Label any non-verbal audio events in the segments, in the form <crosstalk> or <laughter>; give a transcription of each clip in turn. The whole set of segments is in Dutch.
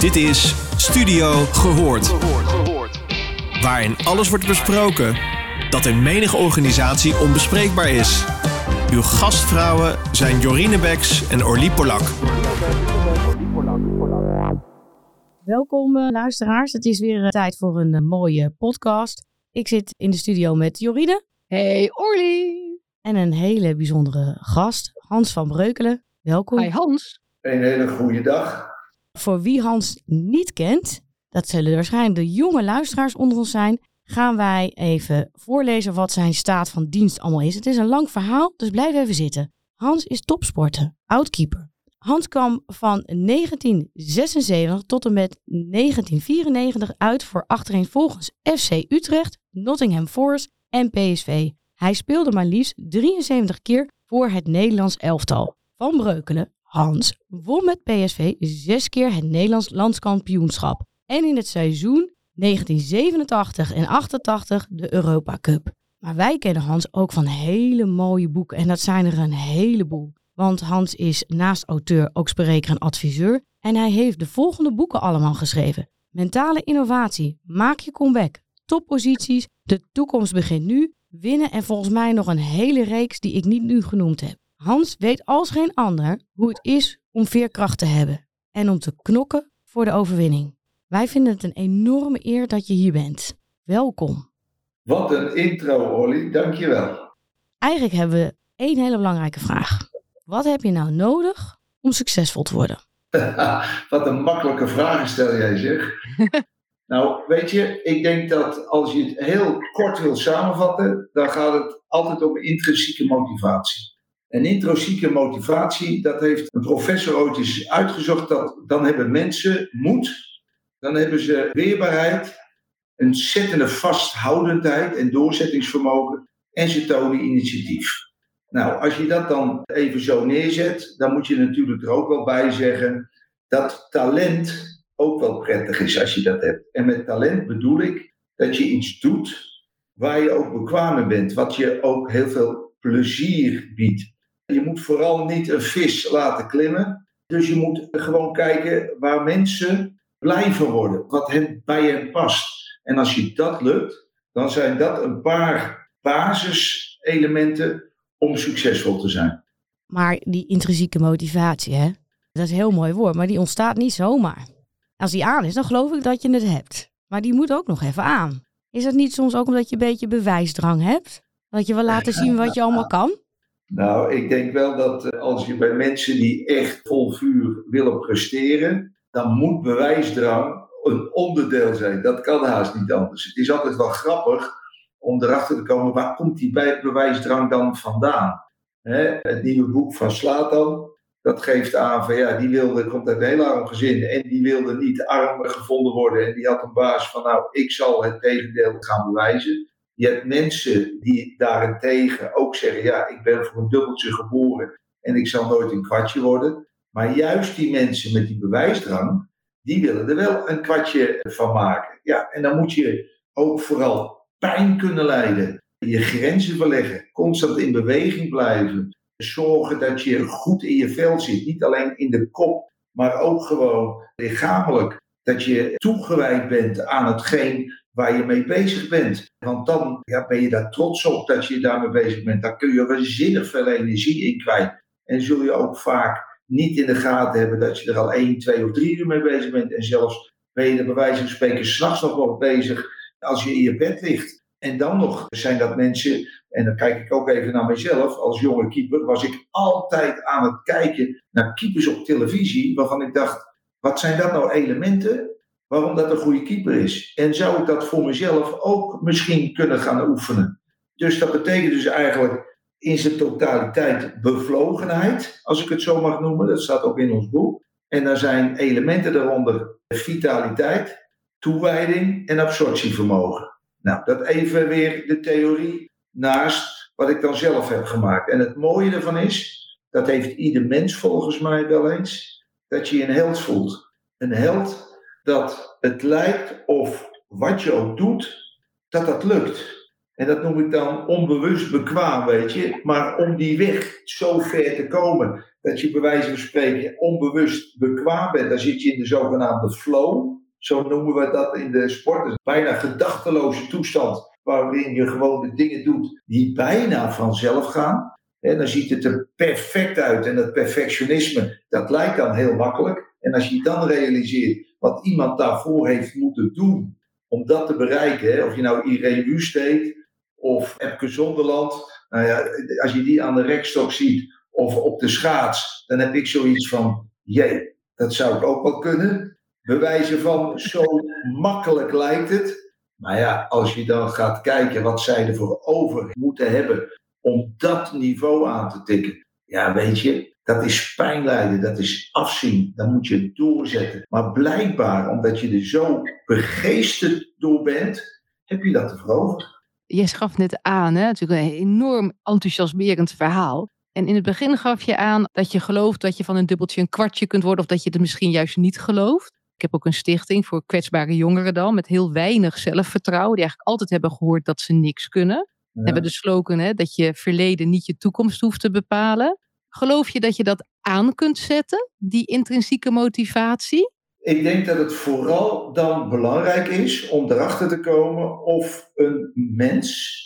Dit is Studio Gehoord. Waarin alles wordt besproken dat in menige organisatie onbespreekbaar is. Uw gastvrouwen zijn Jorine Beks en Orlie Polak. Welkom uh, luisteraars. Het is weer uh, tijd voor een uh, mooie podcast. Ik zit in de studio met Jorine. Hey Orly. En een hele bijzondere gast, Hans van Breukelen. Welkom. Hi Hans. Een hele goede dag. Voor wie Hans niet kent, dat zullen waarschijnlijk de jonge luisteraars onder ons zijn, gaan wij even voorlezen wat zijn staat van dienst allemaal is. Het is een lang verhaal, dus blijf even zitten. Hans is topsporter, oudkeeper. Hans kwam van 1976 tot en met 1994 uit voor achtereenvolgens FC Utrecht, Nottingham Forest en PSV. Hij speelde maar liefst 73 keer voor het Nederlands elftal. Van Breukelen, Hans, won met PSV zes keer het Nederlands landskampioenschap. En in het seizoen 1987 en 88 de Europa Cup. Maar wij kennen Hans ook van hele mooie boeken en dat zijn er een heleboel. Want Hans is naast auteur ook spreker en adviseur. En hij heeft de volgende boeken allemaal geschreven. Mentale innovatie, maak je comeback, topposities, de toekomst begint nu, winnen en volgens mij nog een hele reeks die ik niet nu genoemd heb. Hans weet als geen ander hoe het is om veerkracht te hebben en om te knokken voor de overwinning. Wij vinden het een enorme eer dat je hier bent. Welkom. Wat een intro, Olly. Dankjewel. Eigenlijk hebben we één hele belangrijke vraag. Wat heb je nou nodig om succesvol te worden? <laughs> Wat een makkelijke vraag stel jij zeg. <laughs> nou, weet je, ik denk dat als je het heel kort wil samenvatten, dan gaat het altijd om intrinsieke motivatie. En intrinsieke motivatie, dat heeft een professor ooit eens uitgezocht, dat dan hebben mensen moed, dan hebben ze weerbaarheid, een zettende vasthoudendheid en doorzettingsvermogen en ze tonen initiatief. Nou, als je dat dan even zo neerzet, dan moet je natuurlijk er ook wel bij zeggen dat talent ook wel prettig is als je dat hebt. En met talent bedoel ik dat je iets doet waar je ook bekwaam bent, wat je ook heel veel plezier biedt. Je moet vooral niet een vis laten klimmen. Dus je moet gewoon kijken waar mensen blij van worden, wat hen, bij hen past. En als je dat lukt, dan zijn dat een paar basiselementen om succesvol te zijn. Maar die intrinsieke motivatie, hè? dat is een heel mooi woord, maar die ontstaat niet zomaar. Als die aan is, dan geloof ik dat je het hebt. Maar die moet ook nog even aan. Is dat niet soms ook omdat je een beetje bewijsdrang hebt? Dat je wil laten zien wat je allemaal kan? Nou, ik denk wel dat eh, als je bij mensen die echt vol vuur willen presteren, dan moet bewijsdrang een onderdeel zijn. Dat kan haast niet anders. Het is altijd wel grappig om erachter te komen, waar komt die bewijsdrang dan vandaan? het nieuwe boek van Slatan, dat geeft aan van ja, die wilde, komt uit een heel arm gezin en die wilde niet arm gevonden worden en die had een baas van nou, ik zal het tegendeel gaan bewijzen. Je hebt mensen die daarentegen ook zeggen, ja, ik ben voor een dubbeltje geboren en ik zal nooit een kwartje worden. Maar juist die mensen met die bewijsdrang, die willen er wel een kwartje van maken. Ja, en dan moet je ook vooral pijn kunnen lijden. Je grenzen verleggen, constant in beweging blijven. Zorgen dat je goed in je vel zit, niet alleen in de kop, maar ook gewoon lichamelijk. Dat je toegewijd bent aan hetgeen waar je mee bezig bent. Want dan ben je daar trots op dat je daarmee bezig bent. Dan kun je waanzinnig veel energie in kwijt. En zul je ook vaak niet in de gaten hebben dat je er al één, twee of drie uur mee bezig bent. En zelfs ben je er bij wijze van spreken s'nachts nog wel bezig als je in je bed ligt. En dan nog zijn dat mensen, en dan kijk ik ook even naar mezelf, als jonge keeper was ik altijd aan het kijken naar keepers op televisie, waarvan ik dacht, wat zijn dat nou elementen waarom dat een goede keeper is? En zou ik dat voor mezelf ook misschien kunnen gaan oefenen? Dus dat betekent dus eigenlijk in zijn totaliteit bevlogenheid, als ik het zo mag noemen. Dat staat ook in ons boek. En daar zijn elementen daaronder vitaliteit, toewijding en absorptievermogen. Nou, dat even weer de theorie naast wat ik dan zelf heb gemaakt. En het mooie ervan is, dat heeft ieder mens volgens mij wel eens, dat je een held voelt. Een held dat het lijkt of wat je ook doet, dat dat lukt. En dat noem ik dan onbewust bekwaam, weet je. Maar om die weg zo ver te komen, dat je bij wijze van spreken onbewust bekwaam bent, dan zit je in de zogenaamde flow. Zo noemen we dat in de sport. Dus bijna gedachteloze toestand, waarin je gewoon de dingen doet die bijna vanzelf gaan. En dan ziet het er perfect uit. En dat perfectionisme, dat lijkt dan heel makkelijk. En als je dan realiseert wat iemand daarvoor heeft moeten doen om dat te bereiken, hè, of je nou Irene Wust of Epke Zonderland, nou ja, als je die aan de rekstok ziet, of op de schaats, dan heb ik zoiets van, jee, dat zou ik ook wel kunnen. Bewijzen van, zo makkelijk lijkt het. Maar ja, als je dan gaat kijken wat zij ervoor over moeten hebben om dat niveau aan te tikken. Ja, weet je, dat is pijn lijden, dat is afzien. Dan moet je doorzetten. Maar blijkbaar, omdat je er zo begeesterd door bent, heb je dat ervoor over. Je gaf net aan, hè? natuurlijk een enorm enthousiasmerend verhaal. En in het begin gaf je aan dat je gelooft dat je van een dubbeltje een kwartje kunt worden, of dat je het misschien juist niet gelooft. Ik heb ook een stichting voor kwetsbare jongeren dan, met heel weinig zelfvertrouwen, die eigenlijk altijd hebben gehoord dat ze niks kunnen. Hebben de slogan hè, dat je verleden niet je toekomst hoeft te bepalen. Geloof je dat je dat aan kunt zetten, die intrinsieke motivatie? Ik denk dat het vooral dan belangrijk is om erachter te komen of een mens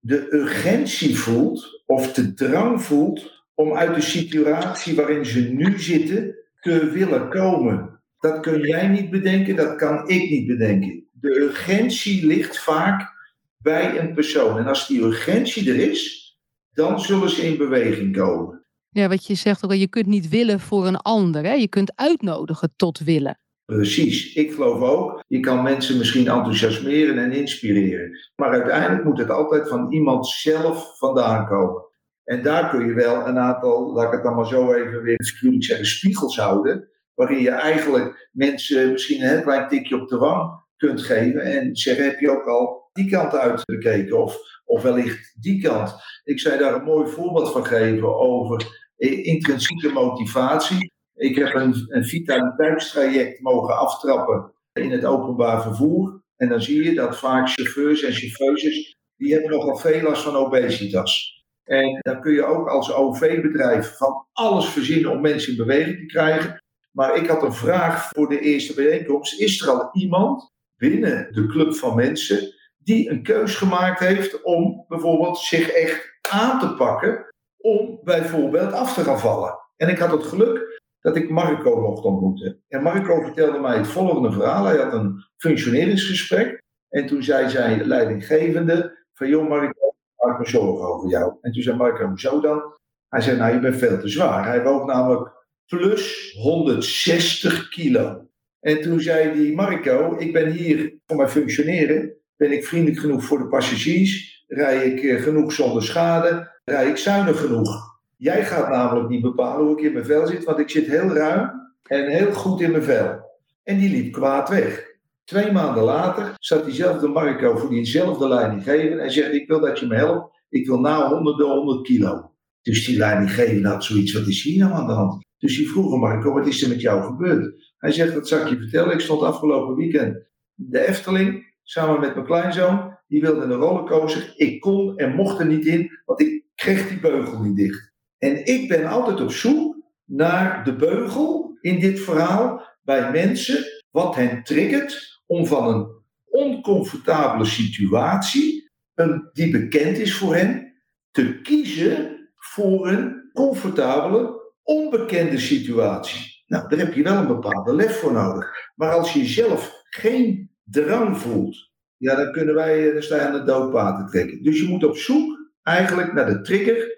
de urgentie voelt of de drang voelt om uit de situatie waarin ze nu zitten te willen komen. Dat kun jij niet bedenken, dat kan ik niet bedenken. De urgentie ligt vaak bij een persoon. En als die urgentie er is, dan zullen ze in beweging komen. Ja, wat je zegt ook, je kunt niet willen voor een ander. Hè? Je kunt uitnodigen tot willen. Precies. Ik geloof ook, je kan mensen misschien enthousiasmeren en inspireren. Maar uiteindelijk moet het altijd van iemand zelf vandaan komen. En daar kun je wel een aantal, laat ik het dan maar zo even weer figuurlijk zeggen, spiegels houden. Waarin je eigenlijk mensen misschien een heel klein tikje op de wang kunt geven. En zeggen, heb je ook al die kant uitgekeken? Of, of wellicht die kant. Ik zei daar een mooi voorbeeld van geven over intrinsieke motivatie. Ik heb een, een vitaliteitstraject mogen aftrappen in het openbaar vervoer. En dan zie je dat vaak chauffeurs en chauffeuses, die hebben nogal veel last van obesitas. En dan kun je ook als OV-bedrijf van alles verzinnen om mensen in beweging te krijgen. Maar ik had een vraag voor de eerste bijeenkomst. Is er al iemand binnen de club van mensen die een keus gemaakt heeft om bijvoorbeeld zich echt aan te pakken om bijvoorbeeld af te gaan vallen? En ik had het geluk dat ik Marco mocht ontmoeten. En Marco vertelde mij het volgende verhaal. Hij had een functioneringsgesprek. En toen zei zijn leidinggevende van, joh Marco, maak me zorgen over jou. En toen zei Marco, hoezo dan? Hij zei, nou je bent veel te zwaar. Hij woog namelijk plus 160 kilo. En toen zei die Marco, ik ben hier voor mijn functioneren. Ben ik vriendelijk genoeg voor de passagiers? Rij ik eh, genoeg zonder schade? Rij ik zuinig genoeg? Jij gaat namelijk niet bepalen hoe ik in mijn vel zit, want ik zit heel ruim en heel goed in mijn vel. En die liep kwaad weg. Twee maanden later zat diezelfde Marco voor diezelfde leidinggever en zegt: Ik wil dat je me helpt. Ik wil na 100 100 kilo. Dus die leidinggever had zoiets: Wat is hier nou aan de hand? Dus die vroeg Marco: Wat is er met jou gebeurd? Hij zegt: Dat zal ik je vertellen. Ik stond afgelopen weekend de Efteling samen met mijn kleinzoon. Die wilde een rollercoaster. Ik kon en mocht er niet in, want ik kreeg die beugel niet dicht. En ik ben altijd op zoek naar de beugel in dit verhaal bij mensen, wat hen triggert om van een oncomfortabele situatie, een, die bekend is voor hen, te kiezen voor een comfortabele, onbekende situatie. Nou, daar heb je wel een bepaalde lef voor nodig. Maar als je zelf geen drang voelt, ja, dan kunnen wij, dan sta je aan de doodpaad te trekken. Dus je moet op zoek eigenlijk naar de trigger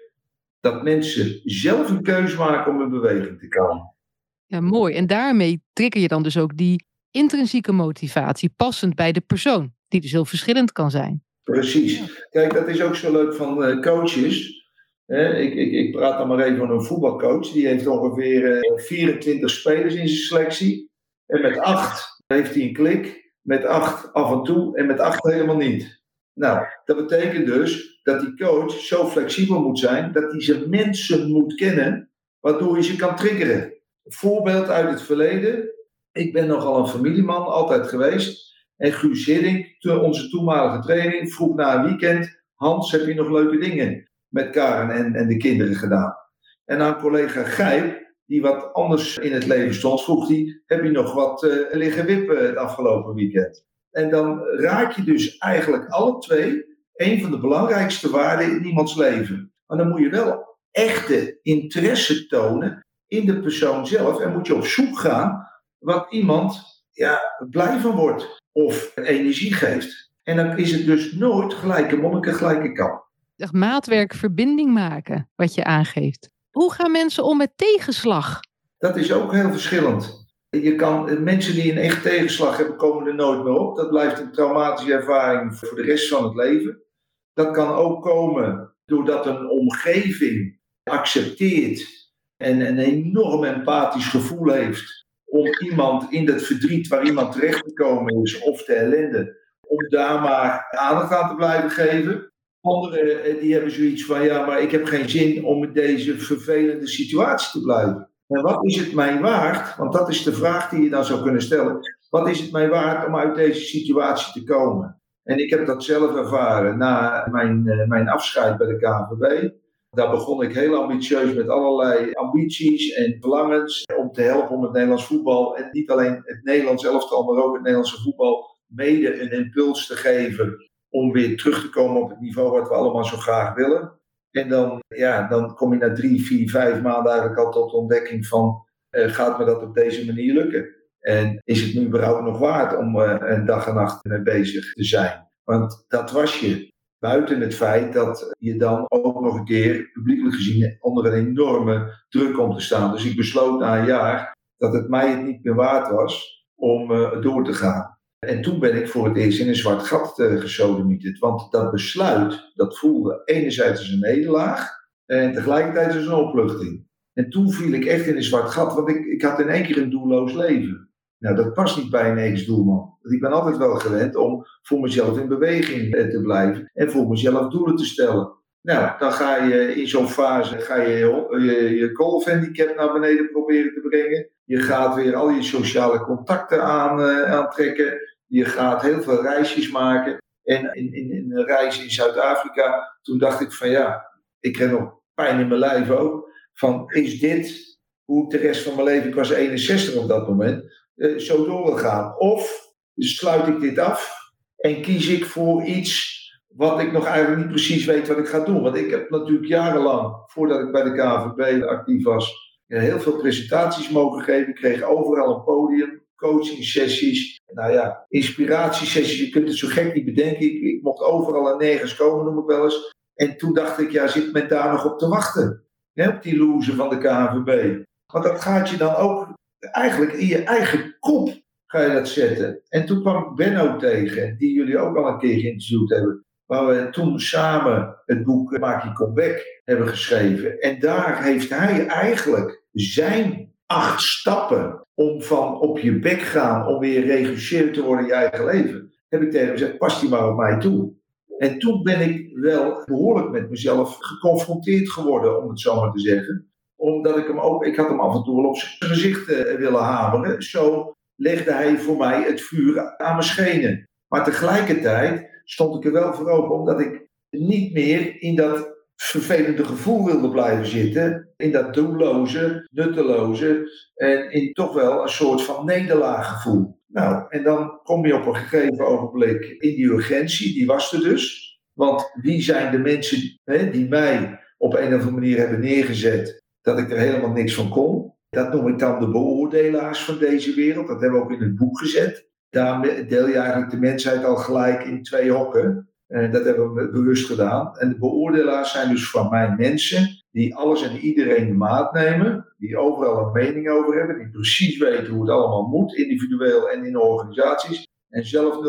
dat mensen zelf een keuze maken om in beweging te komen. Ja, mooi. En daarmee trigger je dan dus ook die intrinsieke motivatie, passend bij de persoon, die dus heel verschillend kan zijn. Precies. Kijk, dat is ook zo leuk van uh, coaches. ik, ik, ik, praat dan maar even van een voetbalcoach. Die heeft ongeveer 24 eh, spelers in zijn selectie. En met acht heeft hij een klik. Met acht af en toe en met acht helemaal niet. Nou, dat betekent dus dat die coach zo flexibel moet zijn dat hij zijn mensen moet kennen, waardoor hij ze kan triggeren. Voorbeeld uit het verleden. Ik ben nogal een familieman, altijd geweest. En Guus Hiddink, onze toenmalige training, vroeg na een weekend Hans, heb je nog leuke dingen met Karen en, en de kinderen gedaan? En aan collega Gijp, die wat anders in het leven stond, vroeg hij: Heb je nog wat uh, liggen wippen het afgelopen weekend? En dan raak je dus eigenlijk alle twee een van de belangrijkste waarden in iemands leven. Maar dan moet je wel echte interesse tonen in de persoon zelf en moet je op zoek gaan wat iemand ja, blij van wordt of energie geeft. En dan is het dus nooit gelijke monniken, gelijke kap. Maatwerk, verbinding maken, wat je aangeeft. Hoe gaan mensen om met tegenslag? Dat is ook heel verschillend. Je kan, mensen die een echt tegenslag hebben, komen er nooit meer op. Dat blijft een traumatische ervaring voor de rest van het leven. Dat kan ook komen doordat een omgeving accepteert en een enorm empathisch gevoel heeft om iemand in dat verdriet waar iemand terechtgekomen is of de ellende, om daar maar aandacht aan te blijven geven. Anderen eh, die hebben zoiets van, ja, maar ik heb geen zin om in deze vervelende situatie te blijven. En wat is het mij waard? Want dat is de vraag die je dan zou kunnen stellen. Wat is het mij waard om uit deze situatie te komen? En ik heb dat zelf ervaren na mijn, eh, mijn afscheid bij de KVB. Daar begon ik heel ambitieus met allerlei ambities en verlangens om te helpen om het Nederlands voetbal en niet alleen het Nederlands elftal, maar ook het Nederlandse voetbal mede een impuls te geven om weer terug te komen op het niveau wat we allemaal zo graag willen. En dan, ja, dan kom je na drie, vier, vijf maanden eigenlijk al tot de ontdekking van uh, gaat me dat op deze manier lukken? En is het nu überhaupt nog waard om uh, een dag en nacht mee bezig te zijn? Want dat was je. Buiten het feit dat je dan ook nog een keer, publiekelijk gezien, onder een enorme druk komt te staan. Dus ik besloot na een jaar dat het mij het niet meer waard was om uh, door te gaan. En toen ben ik voor het eerst in een zwart gat uh, gesodemieterd. Want dat besluit, dat voelde enerzijds een nederlaag en tegelijkertijd als een opluchting. En toen viel ik echt in een zwart gat, want ik, ik had in één keer een doelloos leven. Nou, dat past niet bij een ex-doelman. Ik ben altijd wel gewend om voor mezelf in beweging eh, te blijven en voor mezelf doelen te stellen. Nou, dan ga je in zo'n fase ga je je, je golfhandicap naar beneden proberen te brengen. Je gaat weer al je sociale contacten aan, uh, aantrekken. Je gaat heel veel reisjes maken. En in, in, in een reis in Zuid-Afrika, toen dacht ik van ja, ik heb nog pijn in mijn lijf ook. Van is dit hoe ik de rest van mijn leven, ik was 61 op dat moment, uh, zo door gaan? Of sluit ik dit af en kies ik voor iets wat ik nog eigenlijk niet precies weet wat ik ga doen? Want ik heb natuurlijk jarenlang, voordat ik bij de KVB actief was, heel veel presentaties mogen geven. Ik kreeg overal een podium, coaching sessies, nou ja, inspiratiesessies. Je kunt het zo gek niet bedenken. Ik, mocht overal en nergens komen, noem ik wel eens. En toen dacht ik, ja, zit men daar nog op te wachten? Hè, op die loose van de KVB. Want dat gaat je dan ook eigenlijk in je eigen kop ga je dat zetten. En toen kwam Benno tegen, die jullie ook al een keer geïnterviewd hebben. Waar we toen samen het boek Maak je comeback hebben geschreven. En daar heeft hij eigenlijk zijn acht stappen om van op je bek gaan, om weer regisseur te worden in je eigen leven. Heb ik tegen hem gezegd, pas die maar op mij toe. En toen ben ik wel behoorlijk met mezelf geconfronteerd geworden, om het zo maar te zeggen omdat ik hem ook, ik had hem af en toe wel op zijn gezicht uh, willen hameren. Zo legde hij voor mij het vuur aan mijn schenen. Maar tegelijkertijd stond ik er wel voor open, omdat ik niet meer in dat vervelende gevoel wilde blijven zitten. In dat doelloze, nutteloze en in toch wel een soort van nederlaaggevoel. Nou, en dan kom je op een gegeven ogenblik in die urgentie, die was er dus. Want wie zijn de mensen hè, die mij op een of andere manier hebben neergezet dat ik er helemaal niks van kon. Dat noem ik dan de beoordelaars van deze wereld. Dat hebben we ook in het boek gezet. Daar deel je eigenlijk de mensheid al gelijk in twee hokken. Dat hebben we bewust gedaan. En de beoordelaars zijn dus van mij mensen die alles en iedereen de maat nemen, die overal een mening over hebben, die precies weten hoe het allemaal moet, individueel en in organisaties, en zelf 0,0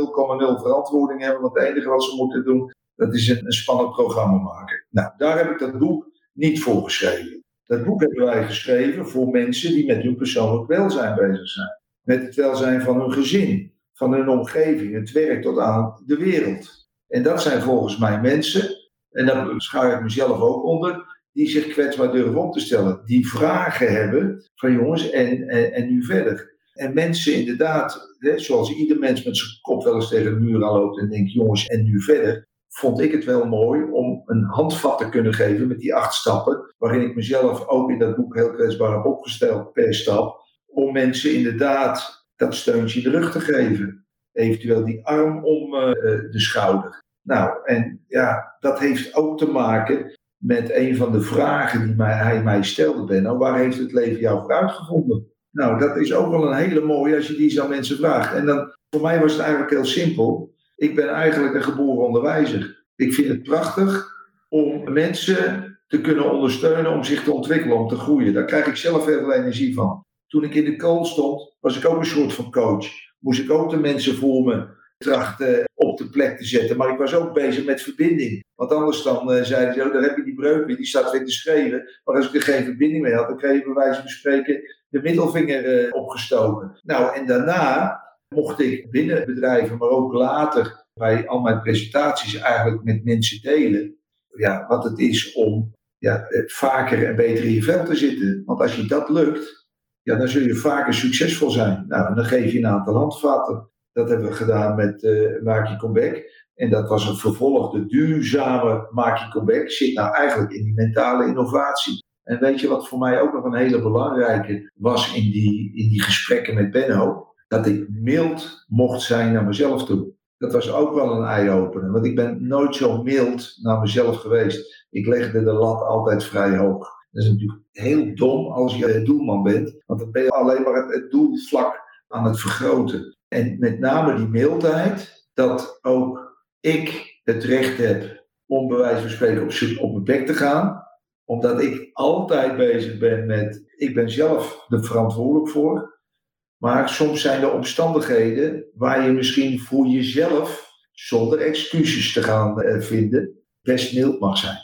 verantwoording hebben, want het enige wat ze moeten doen, dat is een, een spannend programma maken. Nou, daar heb ik dat boek niet voor geschreven. Dat boek hebben wij geschreven voor mensen die met hun persoonlijk welzijn bezig zijn. Met het welzijn van hun gezin, van hun omgeving, het werk tot aan de wereld. En dat zijn volgens mij mensen, en daar schaar ik mezelf ook onder, die zich kwetsbaar durven op te stellen. Die vragen hebben van jongens, en, en, en nu verder. En mensen inderdaad, hè, zoals ieder mens met zijn kop wel eens tegen de muur aan loopt en denkt jongens, en nu verder. vond ik het wel mooi om een handvat te kunnen geven met die acht stappen, waarin ik mezelf ook in dat boek heel kwetsbaar heb opgesteld per stap, om mensen inderdaad dat steuntje in de rug te geven. Eventueel die arm om uh, de schouder. Nou, en ja, dat heeft ook te maken met een van de vragen die mij, hij mij stelde, Benno. Waar heeft het leven jou voor uitgevonden? Nou, dat is ook wel een hele mooie als je die zo mensen vraagt. En dan, voor mij was het eigenlijk heel simpel. Ik ben eigenlijk een geboren onderwijzer. Ik vind het prachtig om mensen te kunnen ondersteunen om zich te ontwikkelen, om te groeien. Daar krijg ik zelf heel veel energie van. Toen ik in de kool stond, was ik ook een soort van coach. Moest ik ook de mensen voor me trachten op de plek te zetten. Maar ik was ook bezig met verbinding. Want anders dan uh, zeiden ze, oh, daar heb je die breuk weer, die staat weer te schreeuwen. Maar als ik er geen verbinding mee had, dan kreeg je bij wijze van spreken de middelvinger uh, opgestoken. Nou, en daarna mocht ik binnen bedrijven, maar ook later bij al mijn presentaties eigenlijk met mensen delen. Ja, wat het is om ja, eh, vaker en beter in je vel te zitten. Want als je dat lukt, ja, dan zul je vaker succesvol zijn. Nou, en dan geef je een aantal handvatten. Dat hebben we gedaan met uh, Maak comeback. En dat was een vervolg, de duurzame Maak je comeback. Zit nou eigenlijk in die mentale innovatie. En weet je wat voor mij ook nog een hele belangrijke was in die, in die gesprekken met Benno? Dat ik mild mocht zijn naar mezelf toe. Dat was ook wel een eye-opener. Want ik ben nooit zo mild naar mezelf geweest. Ik legde de lat altijd vrij hoog. Dat is natuurlijk heel dom als je doelman bent. Want dan ben je alleen maar het, het doelvlak aan het vergroten. En met name die mildheid, dat ook ik het recht heb om bij wijze van spreken op, op mijn bek te gaan. Omdat ik altijd bezig ben met, ik ben zelf er verantwoordelijk voor. Maar soms zijn er omstandigheden waar je misschien voor jezelf, zonder excuses te gaan eh, vinden, best mild mag zijn.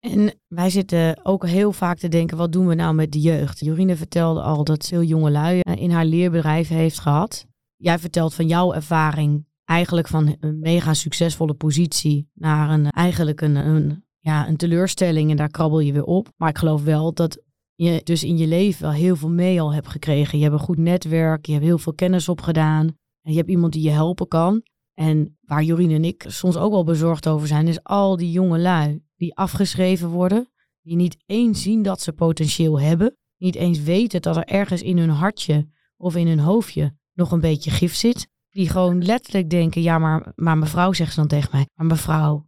En wij zitten ook heel vaak te denken, wat doen we nou met de jeugd? Jorine vertelde al dat veel jonge lui eh, in haar leerbedrijf heeft gehad. Jij vertelt van jouw ervaring eigenlijk van een mega succesvolle positie naar een eigenlijk een, een, ja, een teleurstelling en daar krabbel je weer op. Maar ik geloof wel dat je dus in je leven wel heel veel mee al hebt gekregen. Je hebt een goed netwerk, je hebt heel veel kennis opgedaan en je hebt iemand die je helpen kan. En waar Jorien en ik soms ook wel bezorgd over zijn, is al die jonge lui die afgeschreven worden, die niet eens zien dat ze potentieel hebben, niet eens weten dat er ergens in hun hartje of in hun hoofdje nog een beetje gif zit. Die gewoon letterlijk denken, ja, maar, maar mevrouw zegt ze dan tegen mij, maar mevrouw,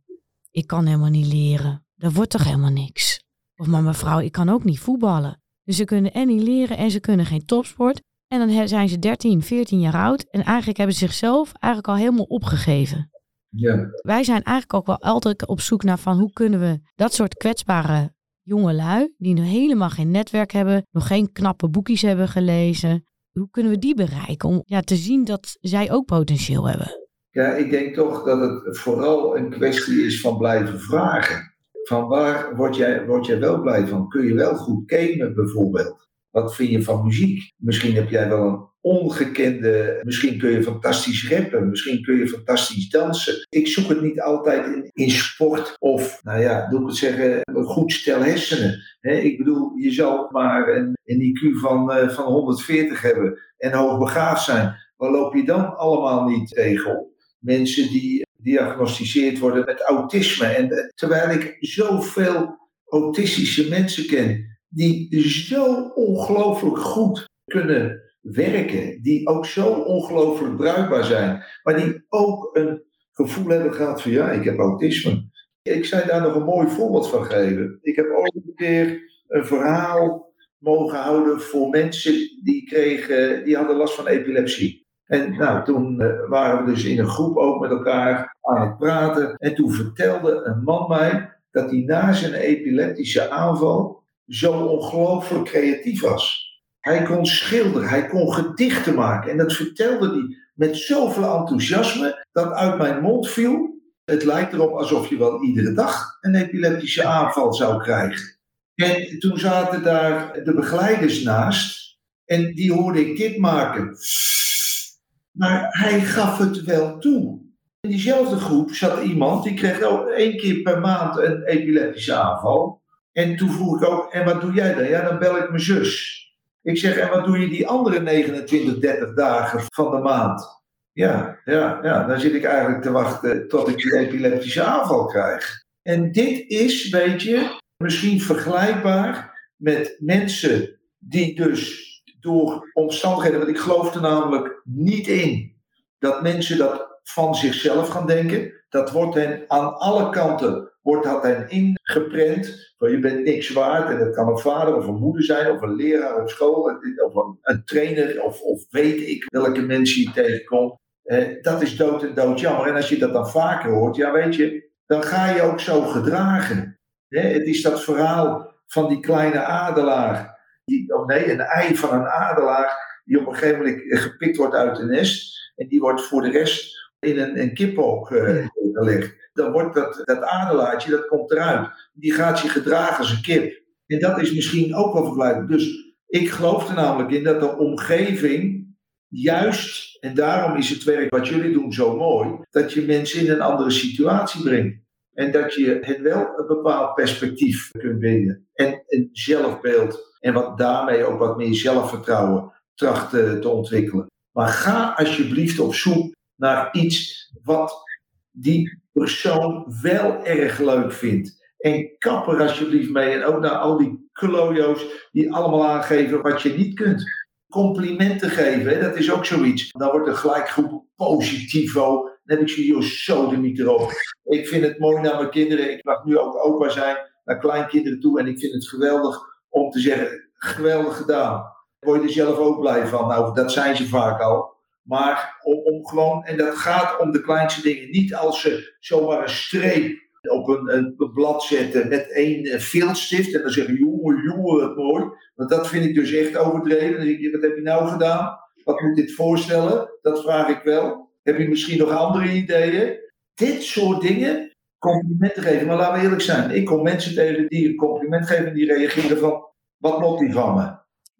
ik kan helemaal niet leren. Er wordt toch helemaal niks. Of maar mevrouw, ik kan ook niet voetballen. Dus ze kunnen en niet leren en ze kunnen geen topsport. En dan zijn ze 13, 14 jaar oud en eigenlijk hebben ze zichzelf eigenlijk al helemaal opgegeven. Ja. Wij zijn eigenlijk ook wel altijd op zoek naar van hoe kunnen we dat soort kwetsbare jonge lui, die nog helemaal geen netwerk hebben, nog geen knappe boekjes hebben gelezen, hoe kunnen we die bereiken om ja, te zien dat zij ook potentieel hebben? Ja, ik denk toch dat het vooral een kwestie is van blijven vragen. Van waar word jij, word jij wel blij van? Kun je wel goed gamen bijvoorbeeld? Wat vind je van muziek? Misschien heb jij wel een ongekende. Misschien kun je fantastisch rappen, misschien kun je fantastisch dansen. Ik zoek het niet altijd in, in sport of, nou ja, doe ik het zeggen, een goed stel hersenen. ik bedoel, je zal maar een, IQ van, uh, van 140 hebben en hoogbegaafd zijn. Waar loop je dan allemaal niet tegen Mensen die diagnosticeerd worden met autisme. En eh, terwijl ik zoveel autistische mensen ken die zo ongelooflijk goed kunnen werken, die ook zo ongelooflijk bruikbaar zijn, maar die ook een gevoel hebben gehad van ja, ik heb autisme. Ik zou daar nog een mooi voorbeeld van geven. Ik heb ooit een keer een verhaal mogen houden voor mensen die kregen, die hadden last van epilepsie. En nou, toen uh, waren we dus in een groep ook met elkaar aan het praten. En toen vertelde een man mij dat hij na zijn epileptische aanval zo ongelooflijk creatief was. Hij kon schilderen, hij kon gedichten maken. En dat vertelde hij met zoveel enthousiasme dat uit mijn mond viel. Het lijkt erop alsof je wel iedere dag een epileptische aanval zou krijgen. En toen zaten daar de begeleiders naast. En die hoorde ik dit maken. Maar hij gaf het wel toe. In diezelfde groep zat iemand die kreeg ook één keer per maand een epileptische aanval. En toen vroeg ik ook, en wat doe jij dan? Ja, dan bel ik mijn zus. Ik zeg, en wat doe je die andere 29, 30 dagen van de maand? Ja, ja, ja, dan zit ik eigenlijk te wachten tot ik die epileptische aanval krijg. En dit is, weet je, misschien vergelijkbaar met mensen die dus door omstandigheden, want ik geloof er namelijk niet in dat mensen dat van zichzelf gaan denken. Dat wordt hen aan alle kanten wordt dat hen ingeprent. Van je bent niks waard. En dat kan een vader of een moeder zijn, of een leraar op school, of een, een trainer, of, of weet ik welke mensen je tegenkomt. Eh, dat is dood en dood jammer. En als je dat dan vaker hoort, ja weet je, dan ga je ook zo gedragen. het is dat verhaal van die kleine adelaar. Die, oh nee, een ei van een adelaar die op een gegeven moment gepikt wordt uit een nest. En die wordt voor de rest in een, een kiphook uh, gelegd. Dan wordt dat, dat adelaartje, dat komt eruit. Die gaat zich gedragen als een kip. En dat is misschien ook wel vergelijkbaar. Dus ik geloof er namelijk in dat de omgeving juist, en daarom is het werk wat jullie doen zo mooi, dat je mensen in een andere situatie brengt. En dat je het wel een bepaald perspectief kunt bieden. En een zelfbeeld. En wat daarmee ook wat meer zelfvertrouwen tracht te ontwikkelen. Maar ga alsjeblieft op zoek naar iets wat die persoon wel erg leuk vindt. En kap er alsjeblieft mee. En ook naar al die klojo's die allemaal aangeven wat je niet kunt. Complimenten geven, dat is ook zoiets. Dan wordt er gelijk groep positivo. Dan heb ik de niet erop. Ik vind het mooi naar mijn kinderen. Ik mag nu ook opa zijn naar kleinkinderen toe. En ik vind het geweldig om te zeggen, geweldig gedaan. Word je er zelf ook blij van? Nou, dat zijn ze vaak al. Maar om, om, gewoon, en dat gaat om de kleinste dingen. Niet als ze zomaar een streep op een, een blad zetten met één viltstift. En dan zeggen, jongen, jongen, wat mooi. Want dat vind ik dus echt overdreven. Dan denk je, wat heb je nou gedaan? Wat moet dit voorstellen? Dat vraag ik wel. Heb je misschien nog andere ideeën? Dit soort dingen, complimenten geven. Maar laten we eerlijk zijn. Ik kom mensen tegen die een compliment geven en die reageren van, wat moet die van me?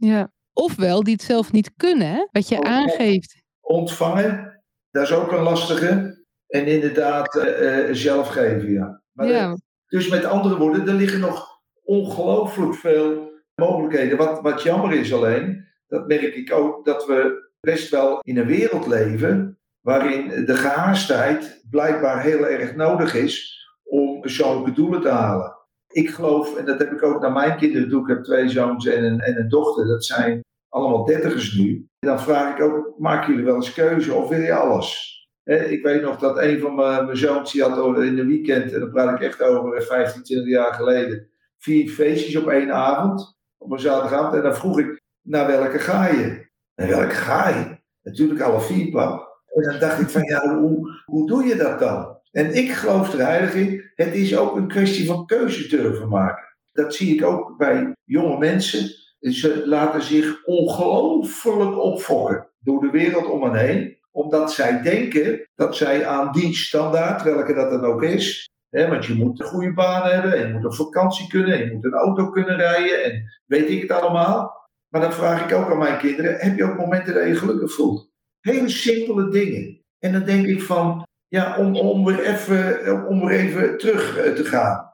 Ja. Ofwel die het zelf niet kunnen, hè? wat je aangeeft ontvangen, dat is ook een lastige. En inderdaad uh, zelf geven, ja. Maar ja. dus met andere woorden, er liggen nog ongelooflijk veel mogelijkheden. Wat, wat jammer is alleen, dat merk ik ook, dat we best wel in een wereld leven waarin de gehaastheid blijkbaar heel erg nodig is om persoonlijke doelen te halen. Ik geloof, en dat heb ik ook naar mijn kinderen toe, ik heb twee zoons en een, en een dochter, dat zijn allemaal dertigers nu. Dan vraag ik ook, maken jullie wel eens keuze of wil je alles? ik weet nog dat een van mijn, zoons, die had in de weekend, en dan praat ik echt over 15, 20 jaar geleden, vier feestjes op één avond, op een zaterdagavond. En dan vroeg ik, naar welke ga je? Naar welke ga je? Natuurlijk alle vier, pap. En dan dacht ik van, ja, hoe, hoe doe je dat dan? En ik geloof er heilig in, het is ook een kwestie van keuzes durven maken. Dat zie ik ook bij jonge mensen ze laten zich ongelooflijk opfokken door de wereld om hen heen, omdat zij denken dat zij aan die standaard, welke dat dan ook is, hè, want je moet een goede baan hebben, en je moet op vakantie kunnen, en je moet een auto kunnen rijden, en weet ik het allemaal. Maar dan vraag ik ook aan mijn kinderen: heb je ook momenten dat je gelukkig voelt? Hele simpele dingen. En dan denk ik van, ja, om, om, weer, even, om weer even terug eh, te gaan.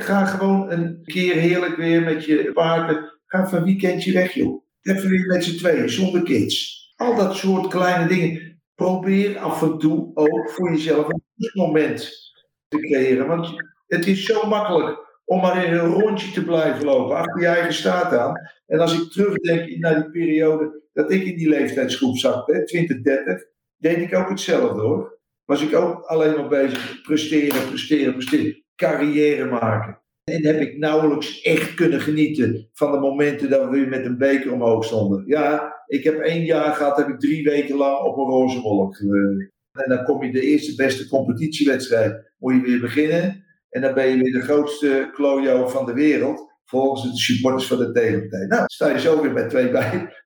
ga gewoon een keer heerlijk weer met je paarden Ga van weekendje weg, joh. Even weer met z'n tweeën, zonder kids. Al dat soort kleine dingen. Probeer af en toe ook voor jezelf een moment te creëren. Want het is zo makkelijk om maar in een rondje te blijven lopen, achter je eigen staat aan. En als ik terugdenk naar die periode dat ik in die leeftijdsgroep zat, hè, 20, 30, deed ik ook hetzelfde hoor. Was ik ook alleen maar bezig presteren, presteren, presteren. Carrière maken. En heb ik nauwelijks echt kunnen genieten van de momenten dat we weer met een beker omhoog stonden. Ja, ik heb één jaar gehad, heb ik drie weken lang op een roze wolk. En dan kom je de eerste beste competitiewedstrijd, moet je weer beginnen. En dan ben je weer de grootste klojo van de wereld, volgens de supporters van de tegenpartij. Nou, sta je zo weer met twee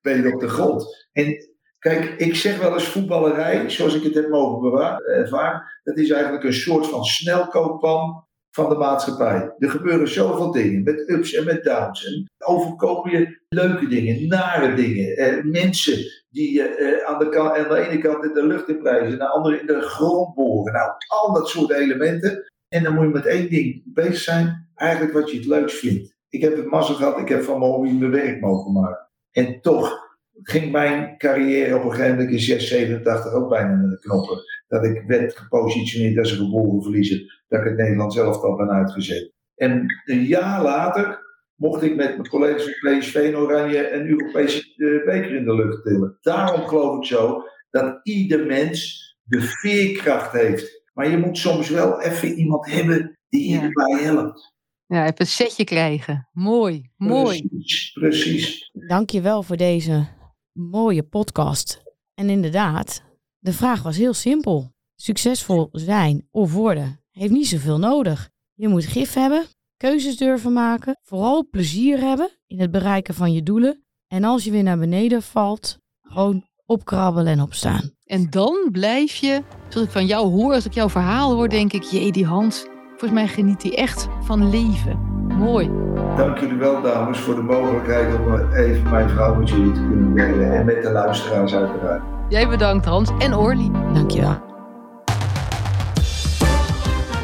benen op de grond. En kijk, ik zeg wel eens voetballerij, zoals ik het heb mogen ervaren, dat is eigenlijk een soort van snelkooppan van de maatschappij. Er gebeuren zoveel dingen, met ups en met downs. En overkomen je leuke dingen, nare dingen. Eh, mensen die eh, aan, de aan de ene kant in de lucht in prijzen, aan de andere in de grond boren. Nou, al dat soort elementen. En dan moet je met één ding bezig zijn, eigenlijk wat je het leukst vindt. Ik heb het mazzel gehad, ik heb van mijn hobby mijn werk mogen maken. En toch ging mijn carrière op een gegeven moment in 687 ook bijna naar de knoppen. Dat ik werd gepositioneerd als een geboren verliezer. Dat ik het Nederlands zelf al ben uitgezet. En een jaar later mocht ik met mijn collega's van PSV en Oranje een Europese uh, beker in de lucht tillen. Daarom geloof ik zo dat ieder mens de veerkracht heeft. Maar je moet soms wel even iemand hebben die je erbij helpt. Ja, even een setje krijgen. Mooi, mooi. Precies, precies. Dank je wel voor deze mooie podcast. En inderdaad, de vraag was heel simpel. Succesvol zijn of worden heeft niet zoveel nodig. Je moet gif hebben, keuzes durven maken, vooral plezier hebben in het bereiken van je doelen. En als je weer naar beneden valt, gewoon opkrabbelen en opstaan. En dan blijf je, zoals ik van jou hoor, als ik jouw verhaal hoor, denk ik, jee, die Hans, volgens mij geniet hij echt van leven. Mooi. Dank jullie wel, dames, voor de mogelijkheid om even mijn verhaal met jullie te kunnen delen. En met de luisteraars uiteraard. Jij bedankt, Hans. En Orly. Dankjewel.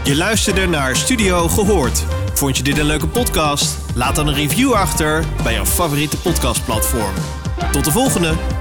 Je luisterde naar Studio Gehoord. Vond je dit een leuke podcast? Laat dan een review achter bij jouw favoriete podcastplatform. Tot de volgende!